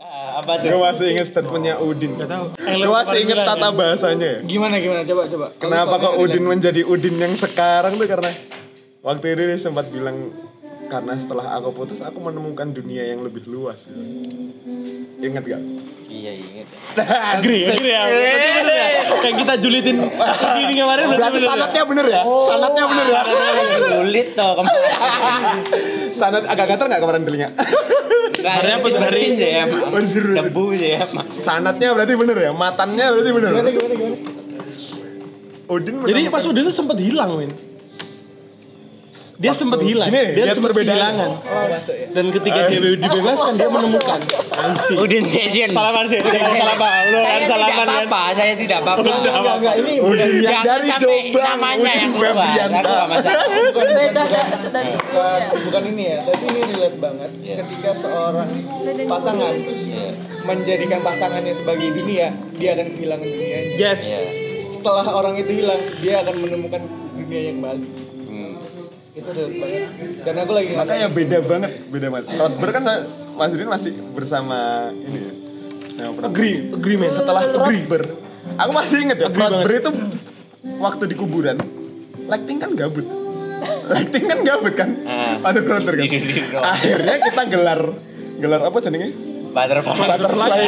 Ah, apa Gue tuh? masih inget statementnya Udin. Gak tahu. Gue masih inget tata bahasanya ya. Gimana gimana coba coba. Kenapa kok Udin menjadi Udin yang sekarang tuh karena waktu itu dia sempat bilang karena setelah aku putus aku menemukan dunia yang lebih luas. Ingat gak? Iya, inget. Agree, agree ya. Ya. Kayak kita julitin ini kemarin berarti Berarti bener ya. sanatnya bener ya? sanatnya bener ya? Sulit toh kemarin. Sanat agak gatel gak kemarin telinga? Enggak ada apa tuh, aja ya, bersih. Debu ya. Sanatnya berarti bener ya? Matannya berarti bener? Gimana gimana gimana. Udin Jadi pas udah itu sempat hilang, Win. Dia sempat hilang. Gini, dia lihat sempat kehilangan. Dan ketika dia dibebaskan dia menemukan. Ansi. Udin Session. Salaman sih, jangan salah paham. Lu kan Saya tidak salaman kan. apa-apa, saya tidak apa-apa. Enggak enggak ini Udin yang dari Jombang, namanya yang masalah. bukan dari bukan, sebelumnya. bukan ini ya, tapi ini relate banget ketika seorang pasangan Iya. menjadikan pasangannya sebagai dunia, dia akan kehilangan dunianya. Yes. Iya. Setelah orang itu hilang, dia akan menemukan dunia yang baru. Itu banget. Karena aku lagi Makanya beda banget, beda banget. Rotber kan Mas Udin masih bersama ini ya. Sama pernah- Agree, agree man. Setelah Rotber, aku masih inget ya, Agree Rotber itu waktu di kuburan, lighting kan gabut. lighting kan gabut kan? Pada Rotber kan. Akhirnya kita gelar gelar apa jenenge? Butterfly. Butterfly.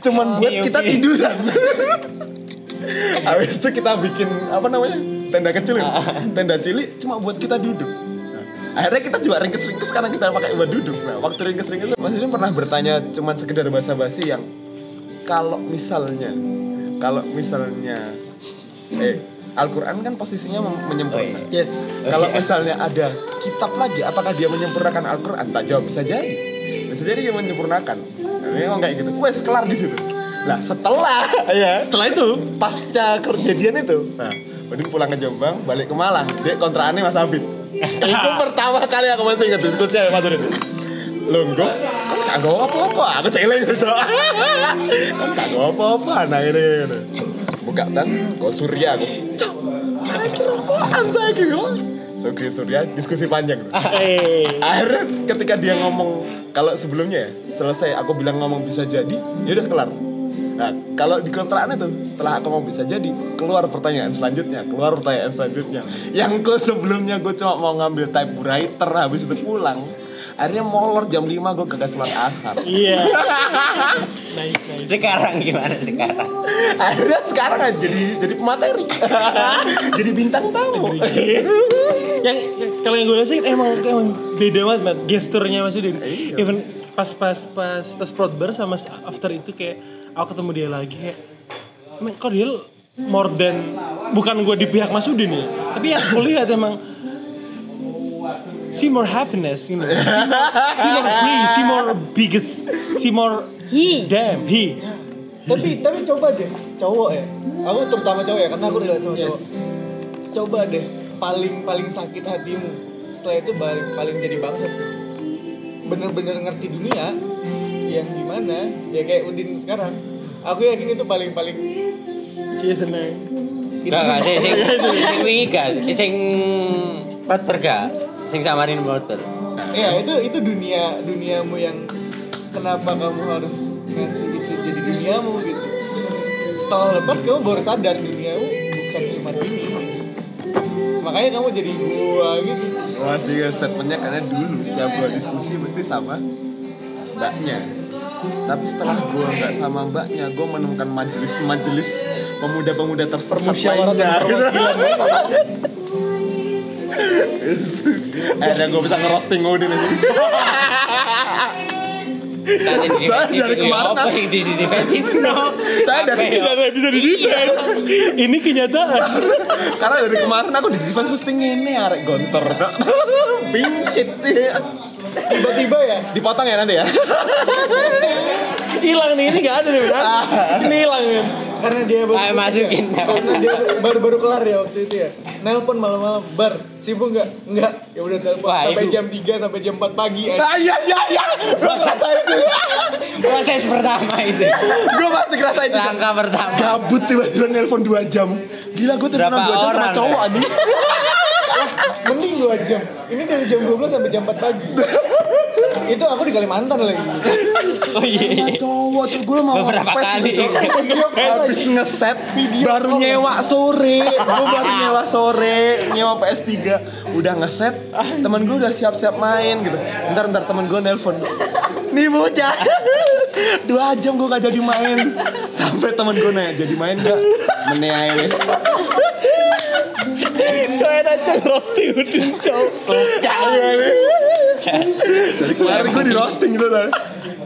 Cuman buat kita Mimpi. tiduran. Habis itu kita bikin apa namanya? Tenda kecil ini. Tenda cilik cuma buat kita duduk. Nah, akhirnya kita juga ringkes-ringkes karena kita pakai buat duduk. Nah, waktu ringkes-ringkes itu Mas ini pernah bertanya cuman sekedar basa-basi yang kalau misalnya kalau misalnya eh Al-Qur'an kan posisinya menyempurnakan. Yes. Kalau misalnya ada kitab lagi, apakah dia menyempurnakan Al-Quran? Tak jawab bisa jadi. Bisa jadi dia menyempurnakan. Nah, memang kayak gitu. Wes kelar di situ. Nah setelah ya Setelah itu, pasca kejadian itu, nah Udin pulang ke Jombang, balik ke Malang. Dia kontrakannya Mas Abid. itu pertama kali aku masih ingat diskusi sama Mas. Lo enggak, kan kagak apa-apa. Aku celeng gitu. kan kagak apa-apa. Nah ini. Buka tas, kok Surya aku. Cok, kira rokokan saya gitu. Sugri Surya diskusi panjang. eh Akhirnya ketika dia ngomong kalau sebelumnya ya selesai aku bilang ngomong bisa jadi, ya udah kelar. Nah, kalau di kontrakan itu setelah aku ngomong bisa jadi, keluar pertanyaan selanjutnya, keluar pertanyaan selanjutnya. Yang gue sebelumnya gue cuma mau ngambil typewriter habis itu pulang. Akhirnya molor jam 5 gue kagak sholat asar. iya. Nice, nice. Sekarang gimana sekarang? Akhirnya sekarang jadi jadi pemateri. jadi bintang tamu. yang kalau yang gue rasain emang emang beda banget gesturnya Mas Udin Iya. even pas pas pas pas protber sama after itu kayak aku ketemu dia lagi kayak "Men, kok dia more than bukan gue di pihak Mas Udin ya tapi yang aku lihat emang see more happiness you know. See more, see more free see more biggest see more Hi. damn he. Tapi tapi coba deh cowok ya. Aku terutama cowok ya karena aku relate sama cowok. Coba deh paling paling sakit hatimu. Setelah itu paling paling jadi bangsat. Bener-bener ngerti dunia yang gimana ya kayak Udin sekarang. Aku yakin itu paling paling Cie seneng. Enggak, enggak, sing sing sing wingi gas, sing pat perga, sing samarin motor. ya itu itu dunia duniamu yang kenapa kamu harus ngasih itu jadi duniamu gitu. Setelah lepas kamu baru sadar duniamu bukan cuma ini. Makanya kamu jadi gua gitu. Masih ya statementnya karena dulu setiap gua diskusi mesti sama mbaknya. Tapi setelah gua nggak sama mbaknya, gua menemukan majelis-majelis pemuda-pemuda tersesat lainnya. perwakilan. Akhirnya gua bisa ngerosting aja. Tadi di Saya dari kemarin apa aku- yang di sini no. Saya dari- ya? tidak bisa di defense ini kenyataan Karena dari kemarin aku di defense mesti ngene arek gontor tok. Tiba-tiba ya Dipotong ya nanti ya. hilang nih ini nggak ada nih benar ini hilang kan karena dia baru Ayo masukin. karena dia baru-baru kelar ya waktu itu ya nelpon malam-malam bar sibuk nggak nggak ya udah telepon Wah, sampai itu- jam 3 sampai jam 4 pagi ya. Ah iya iya iya. Ngerasa itu. Proses pertama itu. Gua masih ngerasa itu. Langkah pertama. Gabut tiba-tiba nelpon 2 jam. Gila gua telepon Berapa 2 jam sama cowok ya? anjing. mending 2 jam ini dari jam 12 sampai jam 4 pagi itu aku di Kalimantan lagi Oh iya. cowok. Cowok gue mau Beberapa kali. gitu, video habis ngeset baru nyewa sore. Gue baru nyewa sore nyewa PS3 udah ngeset temen gue udah siap-siap main gitu. Ntar ntar temen gue nelpon. Nih bocah. Dua jam gue gak jadi main. Sampai temen gue nanya jadi main gak menea wes Coy aja roasting udin cowok. suka jadi kemarin gue di roasting gitu kan.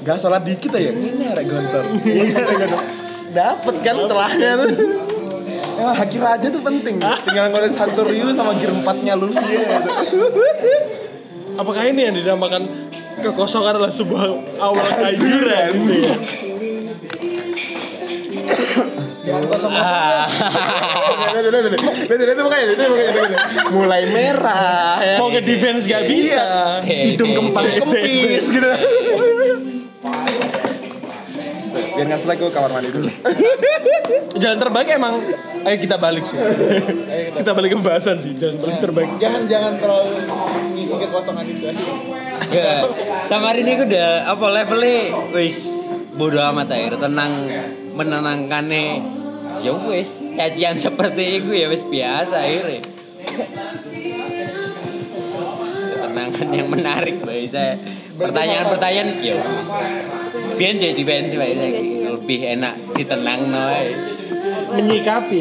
Gak sholat dikit aja. Ini ada gontor ini ada gontor dapet kan celahnya tuh. Emang haki raja tuh penting. Tinggal ngeliat Santoryu sama gear 4 nya Luffy ya gitu. Apakah ini yang dinamakan kekosongan adalah sebuah awal kehancuran? jangan kosong mulai merah ya. Mau ke defense gak bisa. hidung kempang kempis gitu biar nggak selek gue kamar mandi dulu Jalan terbaik emang ayo kita balik sih. kita balik ke pembahasan sih. Jalan paling terbaik. jangan jangan terlalu ngisi kekosongan itu Gak. Samarin ini udah apa levelnya wis bodo amat air tenang menenangkannya ya wis cacian seperti itu ya wis biasa akhirnya. Ketenangan yang menarik bagi saya pertanyaan-pertanyaan ya biar jadi saya lebih enak ditenang noy Menyikapi.